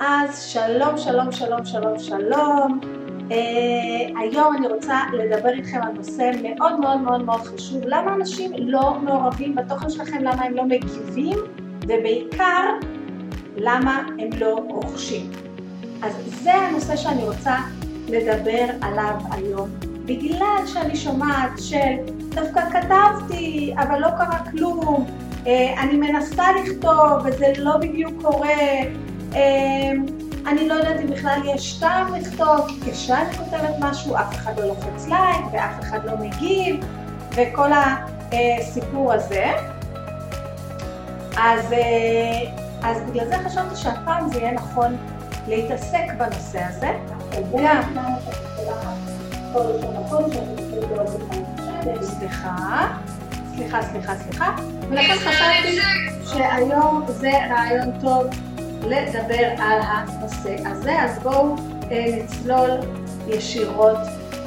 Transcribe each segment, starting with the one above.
אז שלום, שלום, שלום, שלום, שלום. Uh, היום אני רוצה לדבר איתכם על נושא מאוד מאוד מאוד מאוד חשוב. למה אנשים לא מעורבים בתוכן שלכם, למה הם לא מגיבים, ובעיקר, למה הם לא רוכשים. אז זה הנושא שאני רוצה לדבר עליו היום. בגלל שאני שומעת של דווקא כתבתי, אבל לא קרה כלום, אה, אני מנסה לכתוב וזה לא בדיוק קורה, אני לא יודעת אם בכלל יש טעם לכתוב, כי כשאני כותבת משהו אף אחד לא לוחץ לייק ואף אחד לא מגיב וכל הסיפור הזה. אז, אה, אז בגלל זה חשבתי שהפעם זה יהיה נכון להתעסק בנושא הזה. גם. סליחה. סליחה, סליחה, סליחה, ולכן חשבתי שהיום זה רעיון טוב לדבר על הנושא הזה, אז בואו אה, נצלול ישירות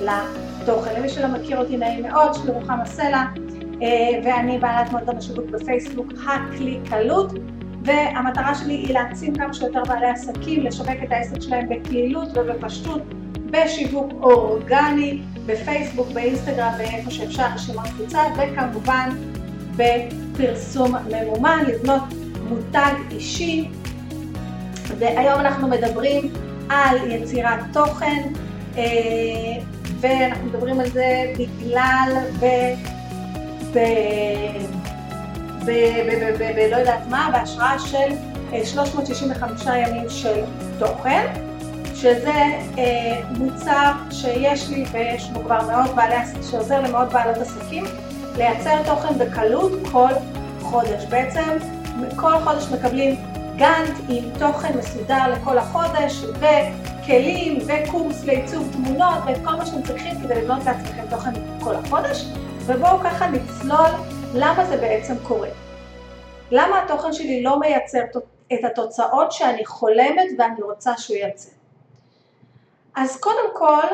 לתוכן. למי שלא מכיר אותי נעים מאוד, שמי רוחמה סלע, אה, ואני בעלת מועדון השיווק בפייסבוק הקליקלות, והמטרה שלי היא להעצים כמה שיותר בעלי עסקים, לשווק את העסק שלהם בקלילות ובפשטות, בשיווק אורגני, בפייסבוק, באינסטגרם, ואיפה שאפשר, רשימת קבוצה, וכמובן בפרסום ממומן, לבנות מותג אישי. והיום אנחנו מדברים על יצירת תוכן, אה, ואנחנו מדברים על זה בגלל ב... ב... ב... ב... ב... ב... לא יודעת מה, בהשראה של 365 אה, ימים של תוכן. שזה אה, מוצר שיש לי ויש בו כבר מאות בעלי עסקים, שעוזר למאות בעלות עסקים לייצר תוכן בקלות כל חודש. בעצם כל חודש מקבלים גאנט עם תוכן מסודר לכל החודש וכלים וקורס לעיצוב תמונות ואת כל מה שאתם צריכים כדי לבנות לעצמכם תוכן כל החודש ובואו ככה נצלול למה זה בעצם קורה. למה התוכן שלי לא מייצר את התוצאות שאני חולמת ואני רוצה שהוא ייצר. אז קודם כל,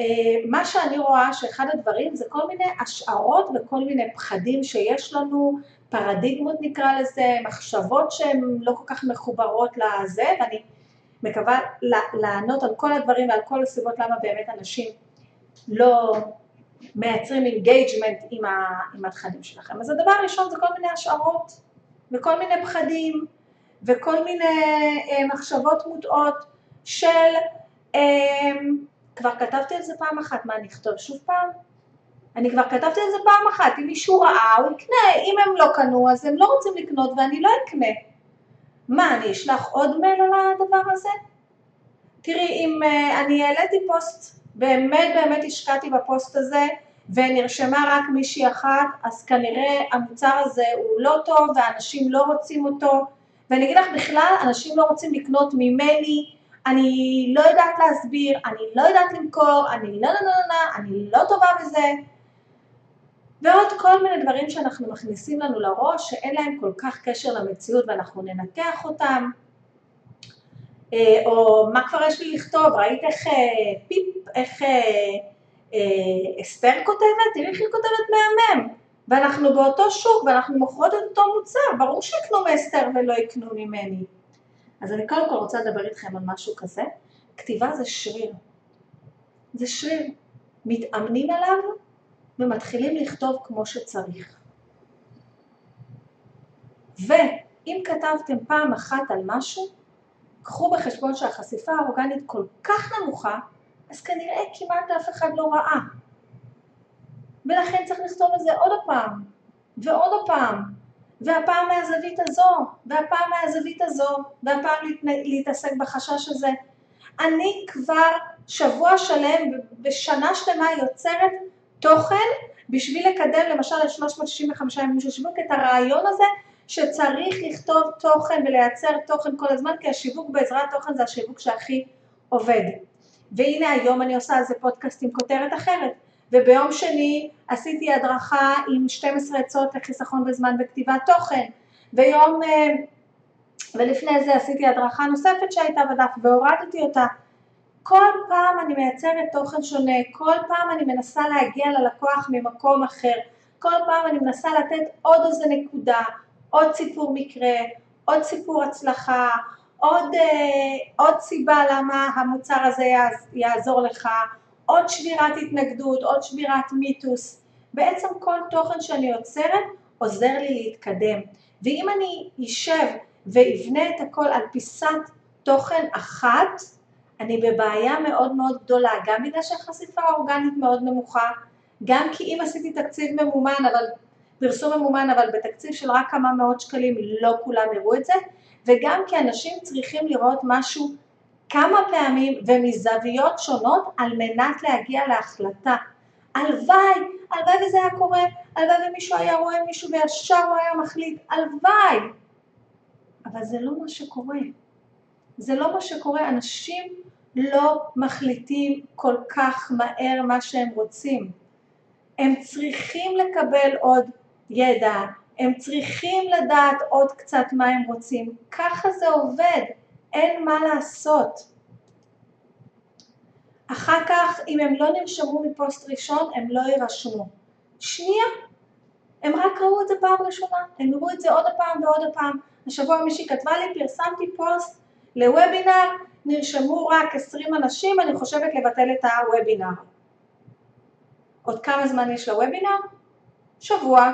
אה, מה שאני רואה שאחד הדברים זה כל מיני השערות וכל מיני פחדים שיש לנו, פרדיגמות נקרא לזה, מחשבות שהן לא כל כך מחוברות לזה, ואני מקווה לענות על כל הדברים ועל כל הסיבות למה באמת אנשים לא מייצרים engagement עם, עם התכנים שלכם. אז הדבר הראשון זה כל מיני השערות וכל מיני פחדים וכל מיני אה, מחשבות מוטעות של אמ, כבר כתבתי על זה פעם אחת, מה אני אכתוב שוב פעם? אני כבר כתבתי על זה פעם אחת, אם מישהו ראה הוא יקנה, אם הם לא קנו אז הם לא רוצים לקנות ואני לא אקנה. מה, אני אשלח עוד מייל על הדבר הזה? תראי, אם uh, אני העליתי פוסט, באמת באמת השקעתי בפוסט הזה ונרשמה רק מישהי אחת, אז כנראה המוצר הזה הוא לא טוב ואנשים לא רוצים אותו, ואני אגיד לך בכלל, אנשים לא רוצים לקנות ממני אני לא יודעת להסביר, אני לא יודעת למכור, אני לא לא לא לא, אני לא טובה בזה, ועוד כל מיני דברים שאנחנו מכניסים לנו לראש שאין להם כל כך קשר למציאות ואנחנו ננתח אותם, אה, או מה כבר יש לי לכתוב, ראית איך אה, פיפ, איך אה, אסתר כותבת, תראי איך היא כותבת מהמם, ואנחנו באותו שוק ואנחנו מוכרות את אותו מוצר, ברור שיקנו מאסתר ולא יקנו ממני. אז אני קודם כל רוצה לדבר איתכם על משהו כזה. כתיבה זה שריר. זה שריר. מתאמנים עליו ומתחילים לכתוב כמו שצריך. ואם כתבתם פעם אחת על משהו, קחו בחשבון שהחשיפה האורגנית כל כך נמוכה, אז כנראה כמעט אף אחד לא ראה. ולכן צריך לכתוב את זה עוד פעם, ועוד פעם, והפעם מהזווית הזו, והפעם מהזווית הזו, והפעם להתעסק בחשש הזה. אני כבר שבוע שלם בשנה שלמה יוצרת תוכן בשביל לקדם למשל את 365 ימים של שיווק, את הרעיון הזה שצריך לכתוב תוכן ולייצר תוכן כל הזמן, כי השיווק בעזרת תוכן זה השיווק שהכי עובד. והנה היום אני עושה על זה פודקאסט עם כותרת אחרת. וביום שני עשיתי הדרכה עם 12 עצות לחיסכון בזמן וכתיבת תוכן, ויום, אה, ולפני זה עשיתי הדרכה נוספת שהייתה בדף והורדתי אותה. כל פעם אני מייצרת תוכן שונה, כל פעם אני מנסה להגיע ללקוח ממקום אחר, כל פעם אני מנסה לתת עוד איזה נקודה, עוד סיפור מקרה, עוד סיפור הצלחה, עוד, אה, עוד סיבה למה המוצר הזה יעזור לך, עוד שבירת התנגדות, עוד שבירת מיתוס. בעצם כל תוכן שאני יוצרת עוזר לי להתקדם. ואם אני אשב ואבנה את הכל על פיסת תוכן אחת, אני בבעיה מאוד מאוד גדולה, גם בגלל שהחשיפה האורגנית מאוד נמוכה, גם כי אם עשיתי תקציב ממומן, אבל פרסום ממומן, אבל בתקציב של רק כמה מאות שקלים, לא כולם יראו את זה, וגם כי אנשים צריכים לראות משהו כמה פעמים ומזוויות שונות על מנת להגיע להחלטה. הלוואי, הלוואי וזה היה קורה, הלוואי ומישהו היה רואה מישהו וישר הוא היה מחליט, הלוואי. אבל זה לא מה שקורה. זה לא מה שקורה, אנשים לא מחליטים כל כך מהר מה שהם רוצים. הם צריכים לקבל עוד ידע, הם צריכים לדעת עוד קצת מה הם רוצים. ככה זה עובד, אין מה לעשות. אחר כך, אם הם לא נרשמו מפוסט ראשון, הם לא יירשמו. שנייה, הם רק ראו את זה פעם ראשונה, הם יראו את זה עוד פעם ועוד פעם. השבוע מישהי כתבה לי, פרסמתי פוסט לוובינר, נרשמו רק 20 אנשים, אני חושבת לבטל את הוובינר. עוד כמה זמן יש לוובינר? שבוע.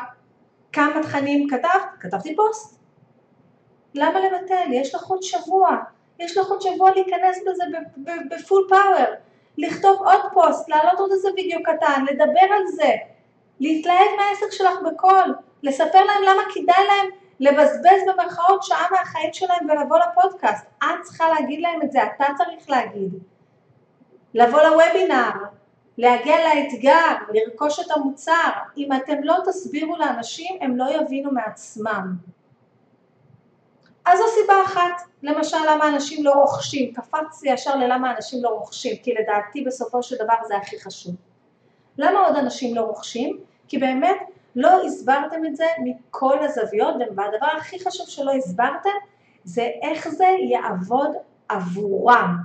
כמה תכנים כתבת? כתבתי פוסט. למה לבטל? יש לך עוד שבוע. יש לך עוד שבוע להיכנס בזה ב full power. לכתוב עוד פוסט, להעלות עוד איזה וידאו קטן, לדבר על זה, להתלהב מהעסק שלך בקול, לספר להם למה כדאי להם לבזבז במרכאות שעה מהחיים שלהם ולבוא לפודקאסט. את צריכה להגיד להם את זה, אתה צריך להגיד. לבוא לוובינר, להגיע לאתגר, לרכוש את המוצר. אם אתם לא תסבירו לאנשים, הם לא יבינו מעצמם. אז זו סיבה אחת, למשל למה אנשים לא רוכשים, קפצתי ישר ללמה אנשים לא רוכשים, כי לדעתי בסופו של דבר זה הכי חשוב. למה עוד אנשים לא רוכשים? כי באמת לא הסברתם את זה מכל הזוויות, והדבר הכי חשוב שלא הסברתם זה איך זה יעבוד עבורם.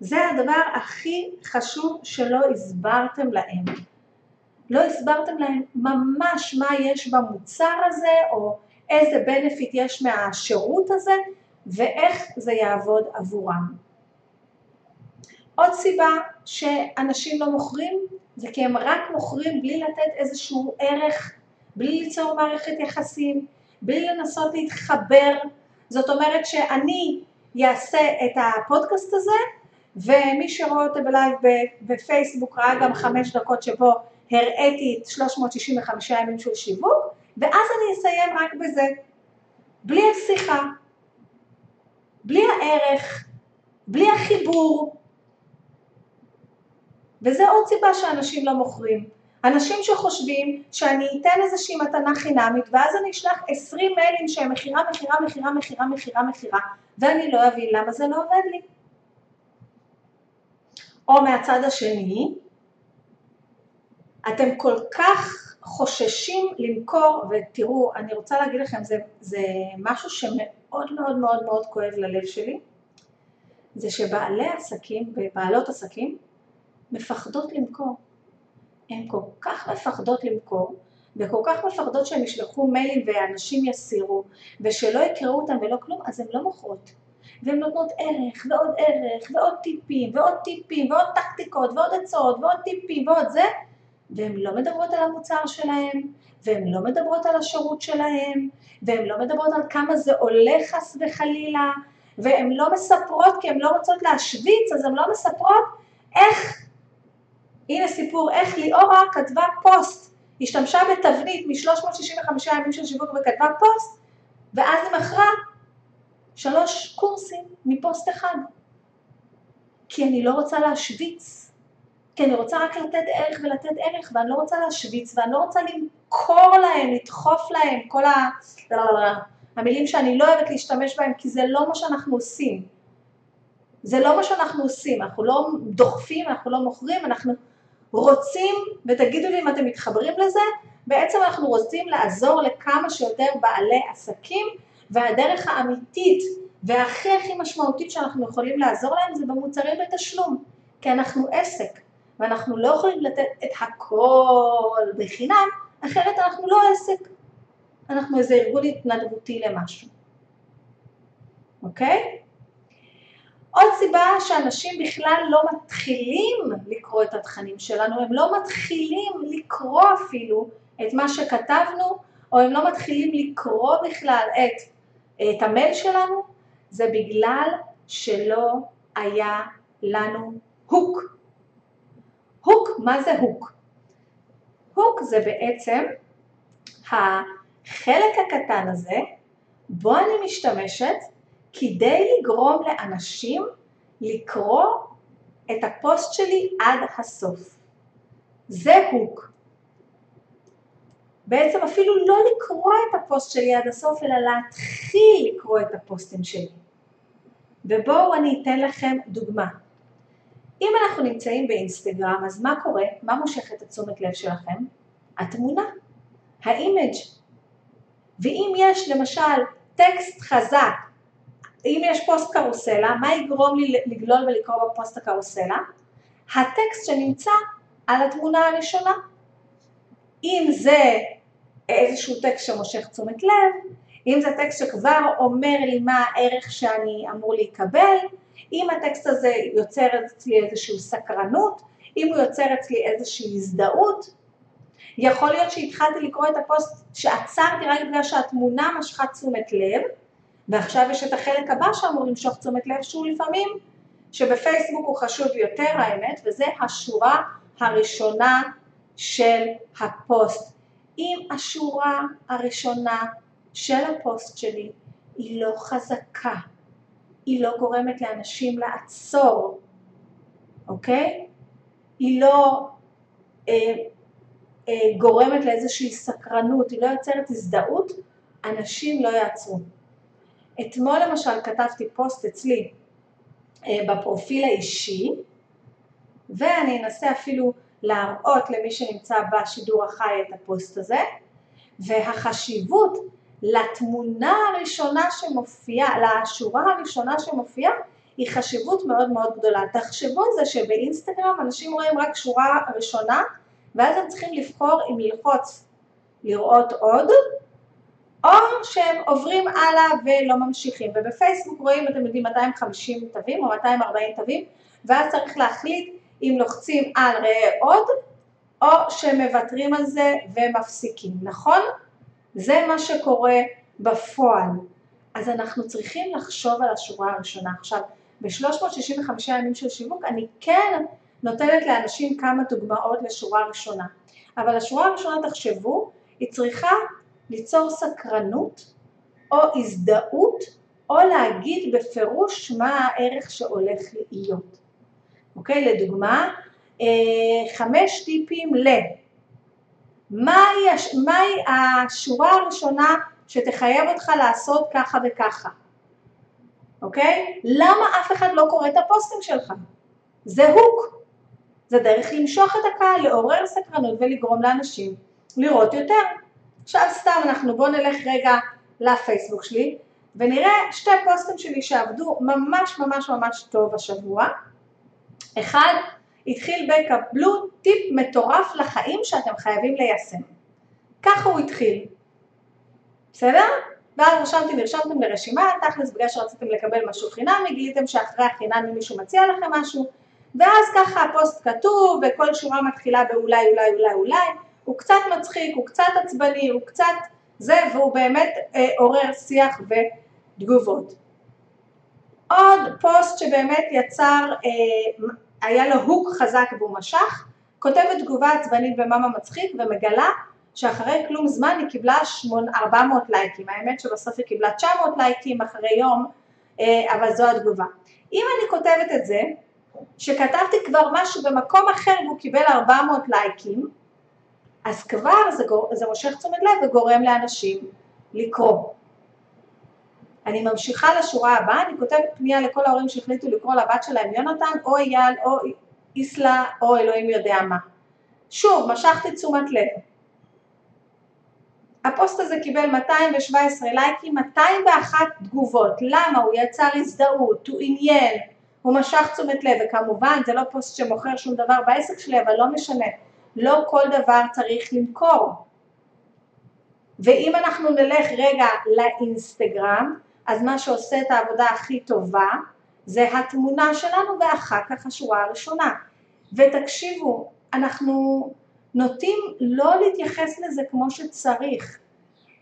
זה הדבר הכי חשוב שלא הסברתם להם. לא הסברתם להם ממש מה יש במוצר הזה, או איזה benefit יש מהשירות הזה, ואיך זה יעבוד עבורם. עוד סיבה שאנשים לא מוכרים זה כי הם רק מוכרים בלי לתת איזשהו ערך, בלי ליצור מערכת יחסים, בלי לנסות להתחבר. זאת אומרת שאני אעשה את הפודקאסט הזה ומי שרואה אותי בלייב בפייסבוק ראה גם חמש דקות שבו הראיתי את 365 ימים של שיווק ואז אני אסיים רק בזה, בלי השיחה, בלי הערך, בלי החיבור, וזה עוד סיבה שאנשים לא מוכרים. אנשים שחושבים שאני אתן איזושהי מתנה חינמית ואז אני אשלח עשרים מיילים שהם מכירה, מכירה, מכירה, מכירה, מכירה, מכירה ואני לא אבין למה זה לא עובד לי. או מהצד השני, אתם כל כך חוששים למכור, ותראו, אני רוצה להגיד לכם, זה, זה משהו שמאוד מאוד מאוד מאוד כואב ללב שלי, זה שבעלי עסקים ובעלות עסקים מפחדות למכור. הן כל כך מפחדות למכור, וכל כך מפחדות שהם ישלחו מיילים ואנשים יסירו, ושלא יקראו אותם ולא כלום, אז הן לא מוכרות. והן נותנות ערך ועוד ערך ועוד טיפים ועוד טיפים ועוד טקטיקות ועוד עצות ועוד טיפים ועוד זה, והן לא מדברות על המוצר שלהן, והן לא מדברות על השירות שלהן, והן לא מדברות על כמה זה עולה חס וחלילה, והן לא מספרות כי הן לא רוצות להשוויץ, אז הן לא מספרות איך הנה סיפור איך ליאורה כתבה פוסט, השתמשה בתבנית מ-365 ימים של שיווק וכתבה פוסט, ואז היא מכרה שלוש קורסים מפוסט אחד. כי אני לא רוצה להשוויץ, כי אני רוצה רק לתת ערך ולתת ערך, ואני לא רוצה להשוויץ, ואני לא רוצה למכור להם, לדחוף להם, כל ה... המילים שאני לא אוהבת להשתמש בהם, כי זה לא מה שאנחנו עושים. זה לא מה שאנחנו עושים, אנחנו לא דוחפים, אנחנו לא מוכרים, אנחנו רוצים, ותגידו לי אם אתם מתחברים לזה, בעצם אנחנו רוצים לעזור לכמה שיותר בעלי עסקים, והדרך האמיתית והכי הכי משמעותית שאנחנו יכולים לעזור להם זה במוצרים בתשלום, כי אנחנו עסק, ואנחנו לא יכולים לתת את הכל בחינם, אחרת אנחנו לא עסק, אנחנו איזה ארגון התנדבותי למשהו, אוקיי? עוד סיבה שאנשים בכלל לא מתחילים לקרוא את התכנים שלנו, הם לא מתחילים לקרוא אפילו את מה שכתבנו, או הם לא מתחילים לקרוא בכלל את, את המייל שלנו, זה בגלל שלא היה לנו הוק. הוק, מה זה הוק? הוק זה בעצם החלק הקטן הזה בו אני משתמשת כדי לגרום לאנשים לקרוא את הפוסט שלי עד הסוף. זה hook. בעצם אפילו לא לקרוא את הפוסט שלי עד הסוף, אלא להתחיל לקרוא את הפוסטים שלי. ובואו אני אתן לכם דוגמה. אם אנחנו נמצאים באינסטגרם, אז מה קורה? מה מושך את התשומת לב שלכם? התמונה, ה image. ואם יש למשל טקסט חזק, אם יש פוסט קרוסלה, מה יגרום לי לגלול ולקרוא בפוסט הקרוסלה? הטקסט שנמצא על התמונה הראשונה. אם זה איזשהו טקסט שמושך תשומת לב, אם זה טקסט שכבר אומר לי מה הערך שאני אמור להיקבל, אם הטקסט הזה יוצר אצלי איזושהי סקרנות, אם הוא יוצר אצלי איזושהי הזדהות, יכול להיות שהתחלתי לקרוא את הפוסט שעצרתי רק בגלל שהתמונה משכה תשומת לב, ועכשיו יש את החלק הבא שאמור למשוך תשומת לב שהוא לפעמים, שבפייסבוק הוא חשוב יותר האמת, וזה השורה הראשונה של הפוסט. אם השורה הראשונה של הפוסט שלי היא לא חזקה, היא לא גורמת לאנשים לעצור, אוקיי? היא לא אה, אה, גורמת לאיזושהי סקרנות, היא לא יוצרת הזדהות, אנשים לא יעצרו. אתמול למשל כתבתי פוסט אצלי אה, בפרופיל האישי, ואני אנסה אפילו להראות למי שנמצא בשידור החי את הפוסט הזה, והחשיבות לתמונה הראשונה שמופיעה, לשורה הראשונה שמופיעה, היא חשיבות מאוד מאוד גדולה. תחשבו על זה שבאינסטגרם אנשים רואים רק שורה ראשונה, ואז הם צריכים לבחור אם ללחוץ לראות עוד, או שהם עוברים הלאה ולא ממשיכים. ובפייסבוק רואים, אתם יודעים, 250 תווים או 240 תווים, ואז צריך להחליט אם לוחצים על ראה עוד, או שמוותרים על זה ומפסיקים, נכון? זה מה שקורה בפועל. אז אנחנו צריכים לחשוב על השורה הראשונה. עכשיו, ב-365 ימים של שיווק אני כן נותנת לאנשים כמה דוגמאות לשורה ראשונה, אבל השורה הראשונה תחשבו, היא צריכה ליצור סקרנות או הזדהות או להגיד בפירוש מה הערך שהולך להיות. אוקיי, לדוגמה, אה, חמש טיפים ל... מהי, מהי השורה הראשונה שתחייב אותך לעשות ככה וככה, אוקיי? למה אף אחד לא קורא את הפוסטים שלך? זה הוק, זה דרך למשוך את הקהל, לעורר סקרנות ולגרום לאנשים לראות יותר. עכשיו סתם אנחנו בואו נלך רגע לפייסבוק שלי ונראה שתי פוסטים שלי שעבדו ממש ממש ממש טוב השבוע. אחד, התחיל בקבלו טיפ מטורף לחיים שאתם חייבים ליישם. ככה הוא התחיל. בסדר? ואז רשמתי, נרשמתם לרשימה, תכלס בגלל שרציתם לקבל משהו חינמי, גיליתם שאחרי החינמי מישהו מציע לכם משהו, ואז ככה הפוסט כתוב, וכל שורה מתחילה באולי, אולי, אולי, אולי, הוא קצת מצחיק, הוא קצת עצבני, הוא קצת זה, והוא באמת אה, עורר שיח ותגובות. עוד פוסט שבאמת יצר, אה, היה לו הוק חזק והוא משך, כותבת תגובה עצבנית במאמה מצחיק ומגלה שאחרי כלום זמן היא קיבלה 400 לייקים, האמת שבסוף היא קיבלה 900 לייקים אחרי יום, אה, אבל זו התגובה. אם אני כותבת את זה, שכתבתי כבר משהו במקום אחר והוא קיבל 400 לייקים, אז כבר זה, גור, זה מושך תשומת לב וגורם לאנשים לקרוא. אני ממשיכה לשורה הבאה, אני כותבת פנייה לכל ההורים שהחליטו לקרוא לבת שלהם יונתן או אייל או איסלה או אלוהים יודע מה. שוב, משכתי תשומת לב. הפוסט הזה קיבל 217 לייקים, 201 תגובות. למה? הוא יצר הזדהות, הוא עניין, הוא משך תשומת לב, וכמובן זה לא פוסט שמוכר שום דבר בעסק שלי, אבל לא משנה. לא כל דבר צריך למכור. ואם אנחנו נלך רגע לאינסטגרם, אז מה שעושה את העבודה הכי טובה זה התמונה שלנו ואחר כך השורה הראשונה. ותקשיבו, אנחנו נוטים לא להתייחס לזה כמו שצריך,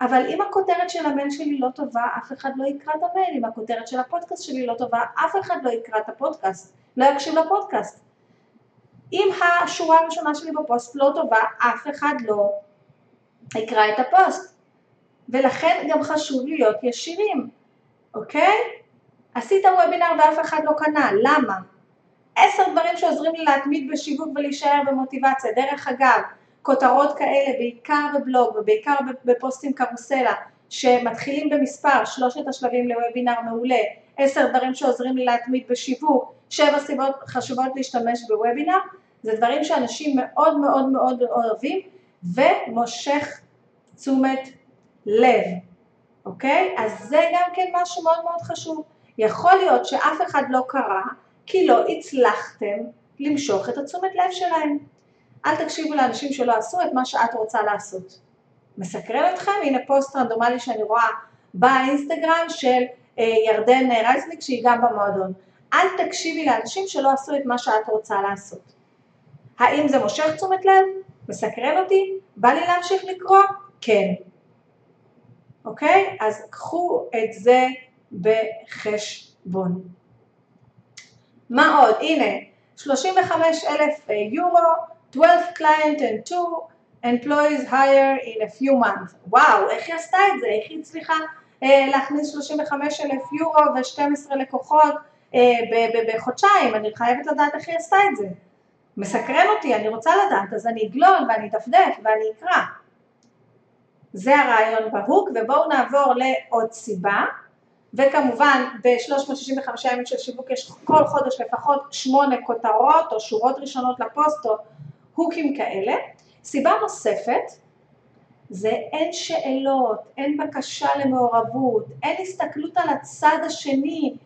אבל אם הכותרת של המייל שלי לא טובה, אף אחד לא יקרא את המייל, אם הכותרת של הפודקאסט שלי לא טובה, אף אחד לא יקרא את הפודקאסט, לא יקשיב לפודקאסט. אם השורה הראשונה שלי בפוסט לא טובה, אף אחד לא יקרא את הפוסט. ולכן גם חשוב להיות ישירים, אוקיי? עשית וובינר ואף אחד לא קנה, למה? עשר דברים שעוזרים לי להתמיד בשיווק ולהישאר במוטיבציה. דרך אגב, כותרות כאלה, בעיקר בבלוג ובעיקר בפוסטים קרוסלה, שמתחילים במספר, שלושת השלבים לוובינר מעולה, עשר דברים שעוזרים לי להתמיד בשיווק, שבע סיבות חשובות להשתמש בוובינר, זה דברים שאנשים מאוד מאוד מאוד אוהבים ומושך תשומת לב, אוקיי? אז זה גם כן משהו מאוד מאוד חשוב. יכול להיות שאף אחד לא קרא כי לא הצלחתם למשוך את התשומת לב שלהם. אל תקשיבו לאנשים שלא עשו את מה שאת רוצה לעשות. מסקרן אתכם? הנה פוסט רנדומלי שאני רואה באינסטגרם של אה, ירדן רייזניק שהיא גם במועדון. אל תקשיבי לאנשים שלא עשו את מה שאת רוצה לעשות. האם זה מושך תשומת לב? מסקרן אותי? בא לי להמשיך לקרוא? כן. אוקיי? אז קחו את זה בחשבון. מה עוד? הנה, 35 אלף אה, יורו, 12 client and 2 employees hire in a few months. וואו, איך היא עשתה את זה? איך היא הצליחה אה, להכניס 35 אלף יורו ו-12 לקוחות בחודשיים? אני חייבת לדעת איך היא עשתה את זה. מסקרן אותי, אני רוצה לדעת, אז אני אגלול ואני אדפדף ואני אקרא. זה הרעיון בהוק, ובואו נעבור לעוד סיבה. וכמובן ב-365 ימים של שיווק יש כל חודש לפחות שמונה כותרות או שורות ראשונות לפוסט או הוקים כאלה. סיבה נוספת זה אין שאלות, אין בקשה למעורבות, אין הסתכלות על הצד השני.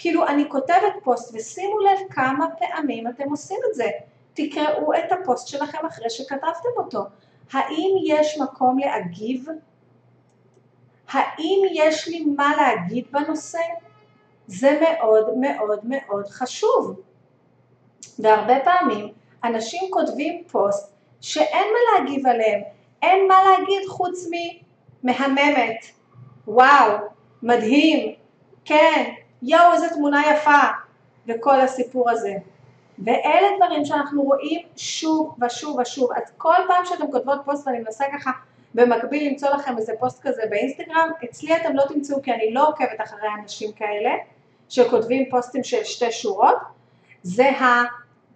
כאילו אני כותבת פוסט ושימו לב כמה פעמים אתם עושים את זה. תקראו את הפוסט שלכם אחרי שכתבתם אותו. האם יש מקום להגיב האם יש לי מה להגיד בנושא? זה מאוד מאוד מאוד חשוב. והרבה פעמים אנשים כותבים פוסט שאין מה להגיב עליהם, אין מה להגיד חוץ ממהממת, וואו, מדהים, כן, יואו איזה תמונה יפה, וכל הסיפור הזה. ואלה דברים שאנחנו רואים שוב ושוב ושוב. אז כל פעם שאתם כותבות פוסט ואני מנסה ככה במקביל למצוא לכם איזה פוסט כזה באינסטגרם, אצלי אתם לא תמצאו כי אני לא עוקבת אחרי אנשים כאלה שכותבים פוסטים של שתי שורות, זה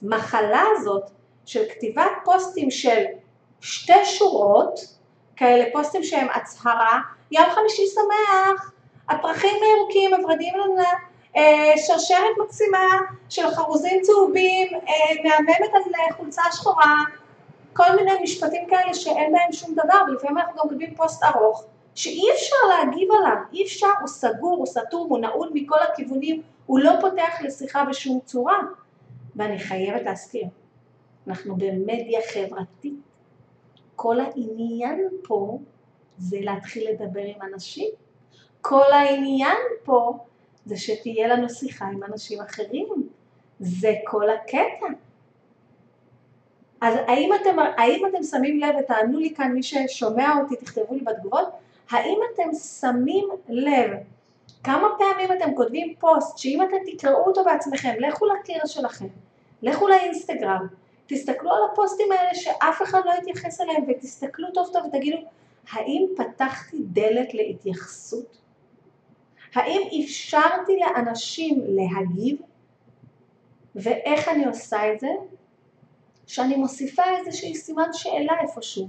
המחלה הזאת של כתיבת פוסטים של שתי שורות, כאלה פוסטים שהם הצהרה, יום חמישי שמח, הפרחים הירוקים, הוורדים לנו, אה, שרשרת מקסימה של חרוזים צהובים, אה, מהממת על חולצה שחורה, כל מיני משפטים כאלה שאין בהם שום דבר, ולפעמים אנחנו גם כותבים פוסט ארוך, שאי אפשר להגיב עליו, אי אפשר, הוא סגור, הוא סתום, הוא נעול מכל הכיוונים, הוא לא פותח לשיחה בשום צורה. ואני חייבת להזכיר, אנחנו במדיה חברתית, כל העניין פה זה להתחיל לדבר עם אנשים. כל העניין פה זה שתהיה לנו שיחה עם אנשים אחרים. זה כל הקטע. אז האם אתם, האם אתם שמים לב, ותענו לי כאן מי ששומע אותי, תכתבו לי בתגובות, האם אתם שמים לב כמה פעמים אתם כותבים פוסט שאם אתם תקראו אותו בעצמכם, לכו לקיר שלכם, לכו לאינסטגרם, תסתכלו על הפוסטים האלה שאף אחד לא יתייחס אליהם ותסתכלו טוב טוב ותגידו, האם פתחתי דלת להתייחסות? האם אפשרתי לאנשים להגיב? ואיך אני עושה את זה? שאני מוסיפה איזושהי סימן שאלה איפשהו,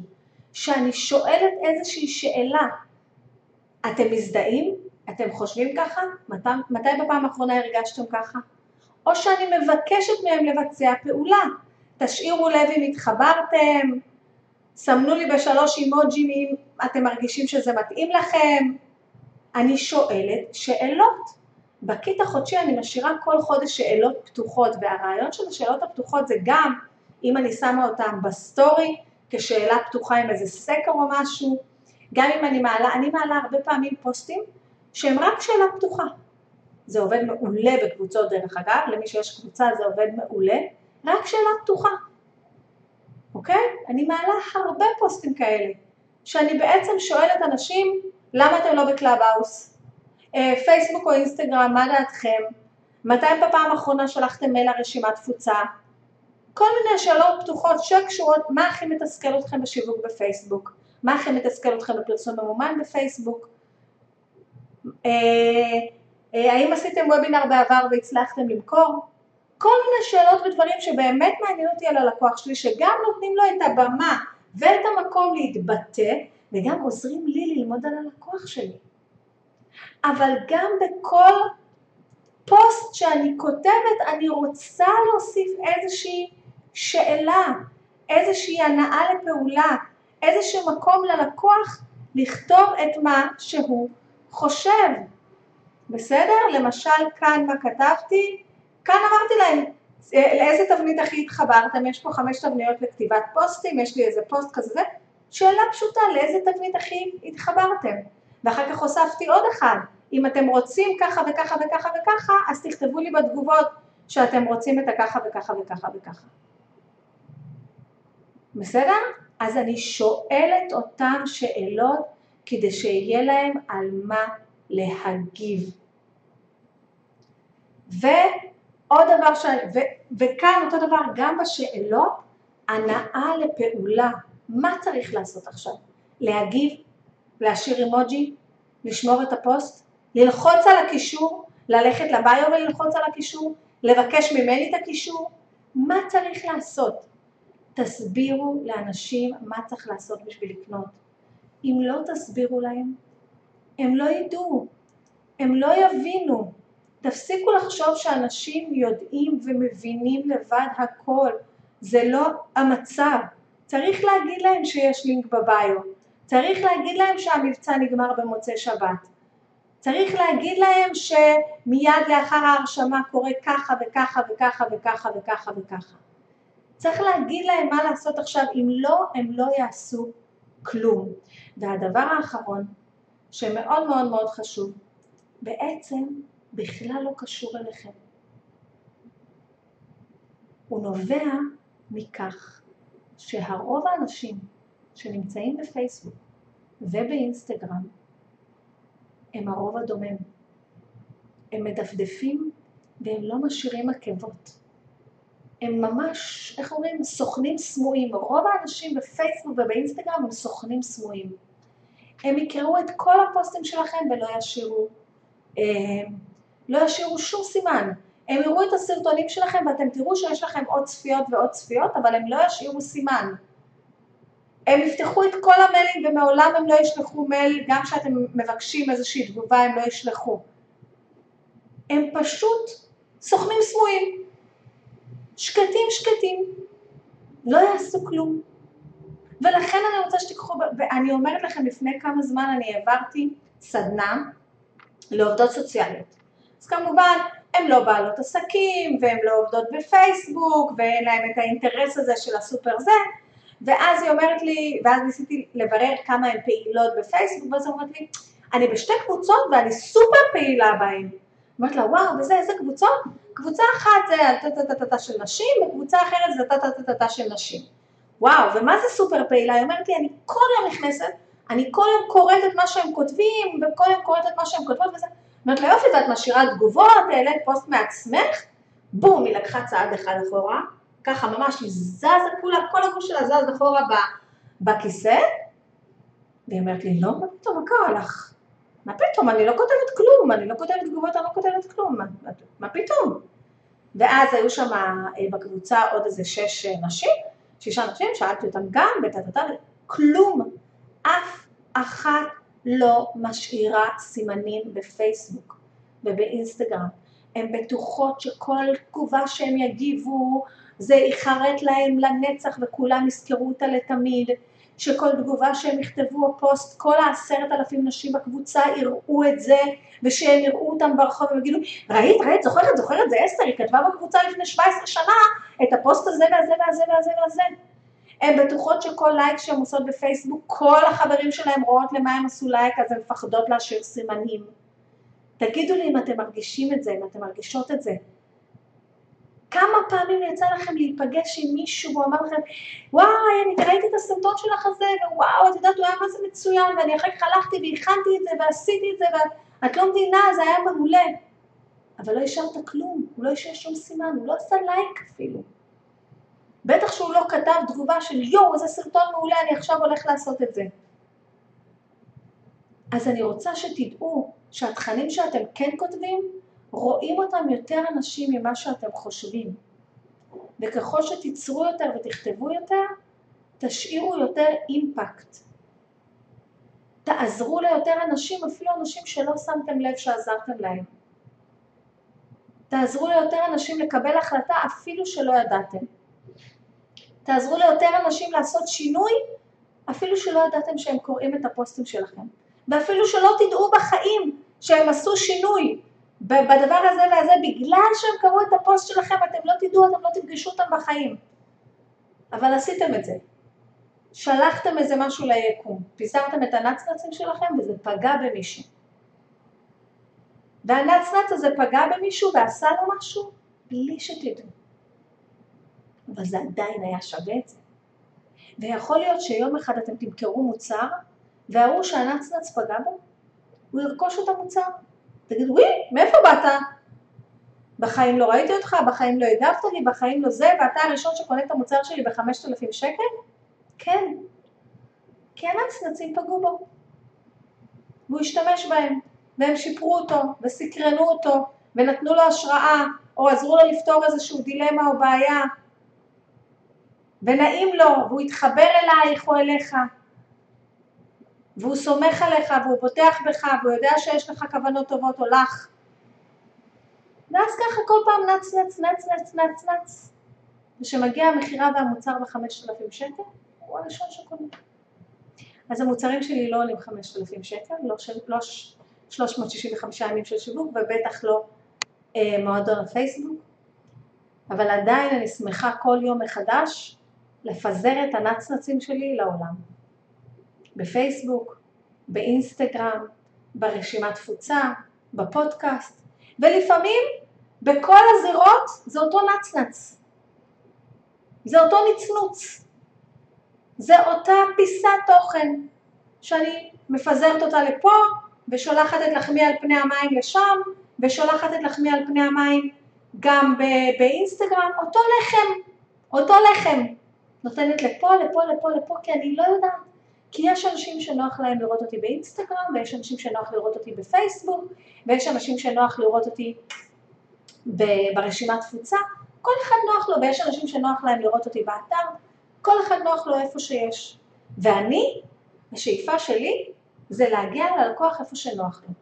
שאני שואלת איזושהי שאלה, אתם מזדהים? אתם חושבים ככה? מתי, מתי בפעם האחרונה הרגשתם ככה? או שאני מבקשת מהם לבצע פעולה, תשאירו לב אם התחברתם, סמנו לי בשלוש אימוג'ים אם אתם מרגישים שזה מתאים לכם, אני שואלת שאלות. בקיט החודשי אני משאירה כל חודש שאלות פתוחות והרעיון של השאלות הפתוחות זה גם אם אני שמה אותם בסטורי כשאלה פתוחה עם איזה סקר או משהו, גם אם אני מעלה, אני מעלה הרבה פעמים פוסטים שהם רק שאלה פתוחה. זה עובד מעולה בקבוצות דרך אגב, למי שיש קבוצה זה עובד מעולה, רק שאלה פתוחה, אוקיי? אני מעלה הרבה פוסטים כאלה, שאני בעצם שואלת אנשים, למה אתם לא בקלאבהאוס? אה, פייסבוק או אינסטגרם, מה דעתכם? מתי בפעם האחרונה שלחתם מייל לרשימת תפוצה? כל מיני שאלות פתוחות שקשורות, מה הכי מתסכל אתכם בשיווק בפייסבוק? מה הכי מתסכל אתכם בפרסום ממומן בפייסבוק? אה, אה, האם עשיתם וובינר בעבר והצלחתם למכור? כל מיני שאלות ודברים שבאמת מעניין אותי על הלקוח שלי, שגם נותנים לו את הבמה ואת המקום להתבטא, וגם עוזרים לי ללמוד על הלקוח שלי. אבל גם בכל פוסט שאני כותבת אני רוצה להוסיף איזושהי שאלה, איזושהי הנאה לפעולה, איזשהו מקום ללקוח לכתוב את מה שהוא חושב. בסדר? למשל כאן מה כתבתי? כאן אמרתי להם לאיזה תבנית הכי התחברתם, יש פה חמש תבניות לכתיבת פוסטים, יש לי איזה פוסט כזה, שאלה פשוטה, לאיזה תבנית הכי התחברתם? ואחר כך הוספתי עוד אחד, אם אתם רוצים ככה וככה וככה וככה, אז תכתבו לי בתגובות שאתם רוצים את הככה וככה וככה וככה. בסדר? אז אני שואלת אותם שאלות כדי שיהיה להם על מה להגיב. ועוד דבר, ש... ו... וכאן אותו דבר גם בשאלות, הנאה לפעולה. מה צריך לעשות עכשיו? להגיב? להשאיר אימוג'י? לשמור את הפוסט? ללחוץ על הקישור? ללכת לביו וללחוץ על הקישור? לבקש ממני את הקישור? מה צריך לעשות? תסבירו לאנשים מה צריך לעשות בשביל לקנות. אם לא תסבירו להם, הם לא ידעו, הם לא יבינו. תפסיקו לחשוב שאנשים יודעים ומבינים לבד הכל, זה לא המצב. צריך להגיד להם שיש לינק בביו, צריך להגיד להם שהמבצע נגמר במוצאי שבת, צריך להגיד להם שמיד לאחר ההרשמה קורה ככה וככה וככה וככה וככה וככה. צריך להגיד להם מה לעשות עכשיו, אם לא, הם לא יעשו כלום. והדבר האחרון, שמאוד מאוד מאוד חשוב, בעצם בכלל לא קשור אליכם. הוא נובע מכך שהרוב האנשים שנמצאים בפייסבוק ובאינסטגרם הם הרוב הדומם. הם מדפדפים והם לא משאירים עקבות. הם ממש, איך אומרים, סוכנים סמויים. רוב האנשים בפייסבוק ובאינסטגרם הם סוכנים סמויים. הם יקראו את כל הפוסטים שלכם ולא ישאירו, אה, לא ישאירו שום סימן. הם יראו את הסרטונים שלכם ואתם תראו שיש לכם עוד צפיות ועוד צפיות, אבל הם לא ישאירו סימן. הם יפתחו את כל המיילים ומעולם הם לא ישלחו מייל, גם כשאתם מבקשים איזושהי תגובה הם לא ישלחו. הם פשוט סוכנים סמויים. שקטים שקטים, לא יעשו כלום. ולכן אני רוצה שתיקחו, ואני אומרת לכם לפני כמה זמן אני העברתי סדנה לעובדות סוציאליות. אז כמובן הן לא בעלות עסקים והן לא עובדות בפייסבוק ואין להן את האינטרס הזה של הסופר זה ואז היא אומרת לי, ואז ניסיתי לברר כמה הן פעילות בפייסבוק ואז היא אומרת לי אני בשתי קבוצות ואני סופר פעילה בהן. אמרת לה וואו וזה איזה קבוצות? קבוצה אחת זה על טה-טה-טה-טה של נשים, וקבוצה אחרת זה טה-טה-טה-טה של נשים. וואו, ומה זה סופר פעילה? היא אומרת לי, אני כל יום נכנסת, אני כל יום קוראת את מה שהם כותבים, וכל יום קוראת את מה שהם כותבות וזה. אומרת לה, יופי, ואת משאירה תגובות, העלית פוסט מעצמך, בום, היא לקחה צעד אחד אחורה, ככה ממש, היא זזה כולה, כל הגוש שלה זז אחורה בכיסא, והיא אומרת לי, לא, מה פתאום, מה קרה לך? מה פתאום, אני לא כותבת כלום, אני לא כותבת תגובות, אני לא כותבת כלום, מה, מה פתאום? ואז היו שם אה, בקבוצה עוד איזה שש אה, נשים, שישה נשים, שאלתי אותם גם, וטטטה, כלום, אף אחת לא משאירה סימנים בפייסבוק ובאינסטגרם. הן בטוחות שכל תגובה שהם יגיבו זה ייחרט להם לנצח וכולם יזכרו אותה לתמיד. שכל תגובה שהם יכתבו או פוסט, כל העשרת אלפים נשים בקבוצה יראו את זה, ושהם יראו אותם ברחוב והם יגידו, ראית, ראית, זוכרת, זוכרת, זה אסתר, היא כתבה בקבוצה לפני 17 שנה את הפוסט הזה והזה והזה והזה והזה. הן בטוחות שכל לייק שהן עושות בפייסבוק, כל החברים שלהם רואות למה הם עשו לייק, אז הן מפחדות להשאיר סימנים. תגידו לי אם אתם מרגישים את זה, אם אתם מרגישות את זה. כמה פעמים יצא לכם להיפגש עם מישהו והוא אמר לכם, וואי, אני ראיתי את הסרטון שלך הזה, ווואו, את יודעת, הוא היה מה זה מצוין, ואני אחר כך הלכתי והכנתי את זה ועשיתי את זה, ואת לא מבינה, זה היה מעולה. אבל לא השארת כלום, הוא לא השאיר שום סימן, הוא לא עשה לייק אפילו. בטח שהוא לא כתב תגובה של יואו, איזה סרטון מעולה, אני עכשיו הולך לעשות את זה. אז אני רוצה שתדעו שהתכנים שאתם כן כותבים, רואים אותם יותר אנשים ממה שאתם חושבים. וככל שתיצרו יותר ותכתבו יותר, תשאירו יותר אימפקט. תעזרו ליותר אנשים, אפילו אנשים שלא שמתם לב שעזרתם להם. תעזרו ליותר אנשים לקבל החלטה אפילו שלא ידעתם. תעזרו ליותר אנשים לעשות שינוי אפילו שלא ידעתם שהם קוראים את הפוסטים שלכם. ואפילו שלא תדעו בחיים שהם עשו שינוי בדבר הזה והזה, בגלל שהם קראו את הפוסט שלכם, אתם לא תדעו, אתם לא תפגשו אותם בחיים. אבל עשיתם את זה. שלחתם איזה משהו ליקום, פיזרתם את הנצנצים שלכם וזה פגע במישהו. והנצנץ הזה פגע במישהו ועשה לו משהו בלי שתדעו. אבל זה עדיין היה שווה את זה. ויכול להיות שיום אחד אתם תמכרו מוצר וההוא שהנצנץ פגע בו, הוא ירכוש את המוצר. תגיד, וואי, מאיפה באת? בחיים לא ראיתי אותך, בחיים לא הגבת לי, בחיים לא זה, ואתה הראשון שקונה את המוצר שלי בחמשת אלפים שקל? כן. כי הנצנצים פגעו בו. והוא השתמש בהם, והם שיפרו אותו, וסקרנו אותו, ונתנו לו השראה, או עזרו לו לפתור איזשהו דילמה או בעיה, ונעים לו, והוא יתחבר אלייך או אליך. והוא סומך עליך והוא בוטח בך והוא יודע שיש לך כוונות טובות או לך. ואז ככה כל פעם נץ נץ נץ נץ נץ נץ. וכשמגיע המכירה והמוצר בחמשת אלפים שקל הוא הראשון שקונה. אז המוצרים שלי לא עולים חמשת אלפים שקל, לא, לא 365 ימים של שיווק ובטח לא אה, מועדון הפייסבוק. אבל עדיין אני שמחה כל יום מחדש לפזר את הנצנצים שלי לעולם. בפייסבוק, באינסטגרם, ברשימת תפוצה, בפודקאסט, ולפעמים בכל הזירות זה אותו נצנץ, זה אותו נצנוץ, זה אותה פיסת תוכן שאני מפזרת אותה לפה ושולחת את לחמי על פני המים לשם ושולחת את לחמי על פני המים גם באינסטגרם, אותו לחם, אותו לחם, נותנת לפה, לפה, לפה, לפה, כי אני לא יודעת כי יש אנשים שנוח להם לראות אותי באינסטגרם, ויש אנשים שנוח לראות אותי בפייסבוק, ויש אנשים שנוח לראות אותי ברשימת תפוצה, כל אחד נוח לו, ויש אנשים שנוח להם לראות אותי באתר, כל אחד נוח לו איפה שיש. ואני, השאיפה שלי, זה להגיע ללקוח איפה שנוח לו.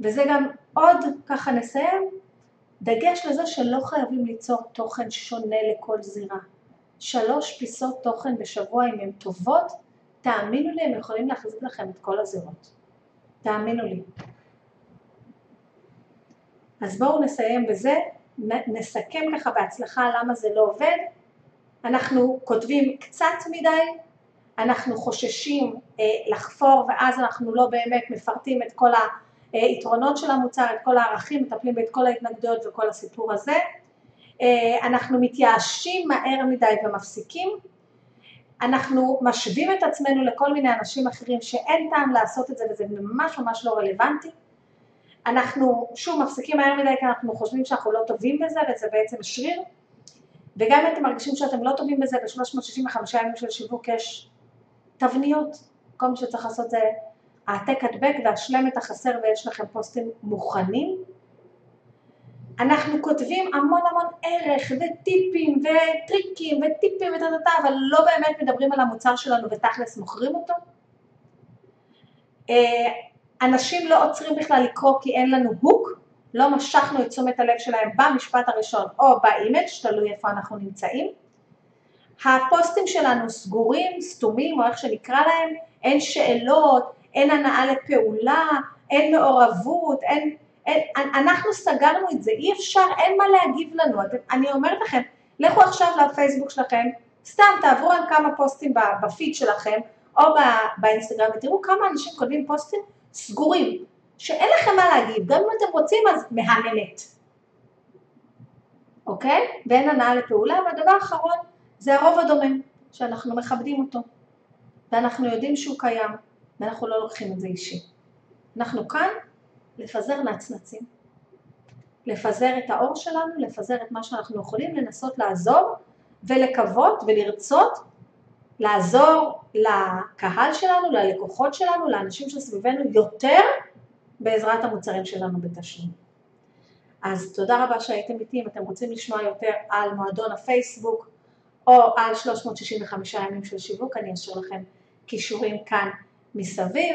וזה גם עוד, ככה נסיים, דגש לזה שלא חייבים ליצור תוכן שונה לכל זירה. שלוש פיסות תוכן בשבוע אם הן טובות, תאמינו לי, הם יכולים להחזיק לכם את כל הזירות. תאמינו לי. אז בואו נסיים בזה, נסכם ככה בהצלחה למה זה לא עובד. אנחנו כותבים קצת מדי, אנחנו חוששים אה, לחפור ואז אנחנו לא באמת מפרטים את כל היתרונות של המוצר, את כל הערכים, מטפלים באת כל ההתנגדויות וכל הסיפור הזה. אה, אנחנו מתייאשים מהר מדי ומפסיקים, אנחנו משווים את עצמנו לכל מיני אנשים אחרים שאין טעם לעשות את זה וזה ממש ממש לא רלוונטי, אנחנו שוב מפסיקים מהר מדי כי אנחנו חושבים שאנחנו לא טובים בזה וזה בעצם שריר, וגם אם אתם מרגישים שאתם לא טובים בזה ב-365 ימים של שיווק יש תבניות, כל מה שצריך לעשות זה העתק הדבק והשלם את החסר ויש לכם פוסטים מוכנים אנחנו כותבים המון המון ערך וטיפים וטריקים וטיפים וטטטה, אבל לא באמת מדברים על המוצר שלנו ותכלס מוכרים אותו. אה, אנשים לא עוצרים בכלל לקרוא כי אין לנו hook, לא משכנו את תשומת הלב שלהם במשפט הראשון או ב image, תלוי איפה אנחנו נמצאים. הפוסטים שלנו סגורים, סתומים או איך שנקרא להם, אין שאלות, אין הנעה לפעולה, אין מעורבות, אין אנחנו סגרנו את זה, אי אפשר, אין מה להגיב לנו, אני אומרת לכם, לכו עכשיו לפייסבוק שלכם, סתם תעברו על כמה פוסטים בפיד שלכם או באינסטגרם ותראו כמה אנשים כותבים פוסטים סגורים, שאין לכם מה להגיד, גם אם אתם רוצים אז מהממת, אוקיי? ואין הנאה לפעולה, והדבר האחרון זה הרוב הדומם, שאנחנו מכבדים אותו, ואנחנו יודעים שהוא קיים, ואנחנו לא לוקחים את זה אישי. אנחנו כאן לפזר נצנצים, לפזר את האור שלנו, לפזר את מה שאנחנו יכולים, לנסות לעזור ולקוות ולרצות לעזור לקהל שלנו, ללקוחות שלנו, לאנשים שסביבנו יותר בעזרת המוצרים שלנו בתשלום. אז תודה רבה שהייתם איתי, אם אתם רוצים לשמוע יותר על מועדון הפייסבוק או על 365 ימים של שיווק, אני אשאיר לכם כישורים כאן מסביב,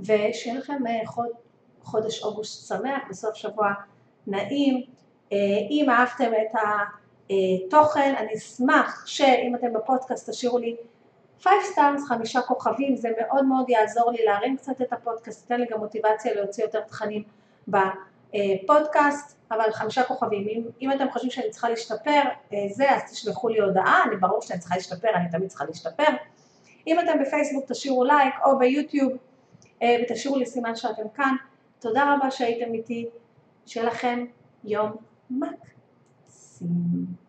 ושיהיה לכם אה, חוד, חודש אוגוסט שמח, בסוף שבוע נעים. אה, אם אהבתם את התוכן, אני אשמח שאם אתם בפודקאסט תשאירו לי 5 stars, חמישה כוכבים, זה מאוד מאוד יעזור לי להרים קצת את הפודקאסט, ייתן לי גם מוטיבציה להוציא יותר תכנים בפודקאסט, אבל חמישה כוכבים. אם, אם אתם חושבים שאני צריכה להשתפר, אה, זה, אז תשלחו לי הודעה, אני ברור שאני צריכה להשתפר, אני תמיד צריכה להשתפר. אם אתם בפייסבוק תשאירו לייק או ביוטיוב אה, ותשאירו לי סימן שאתם כאן. תודה רבה שהייתם איתי, שיהיה לכם יום מקסים.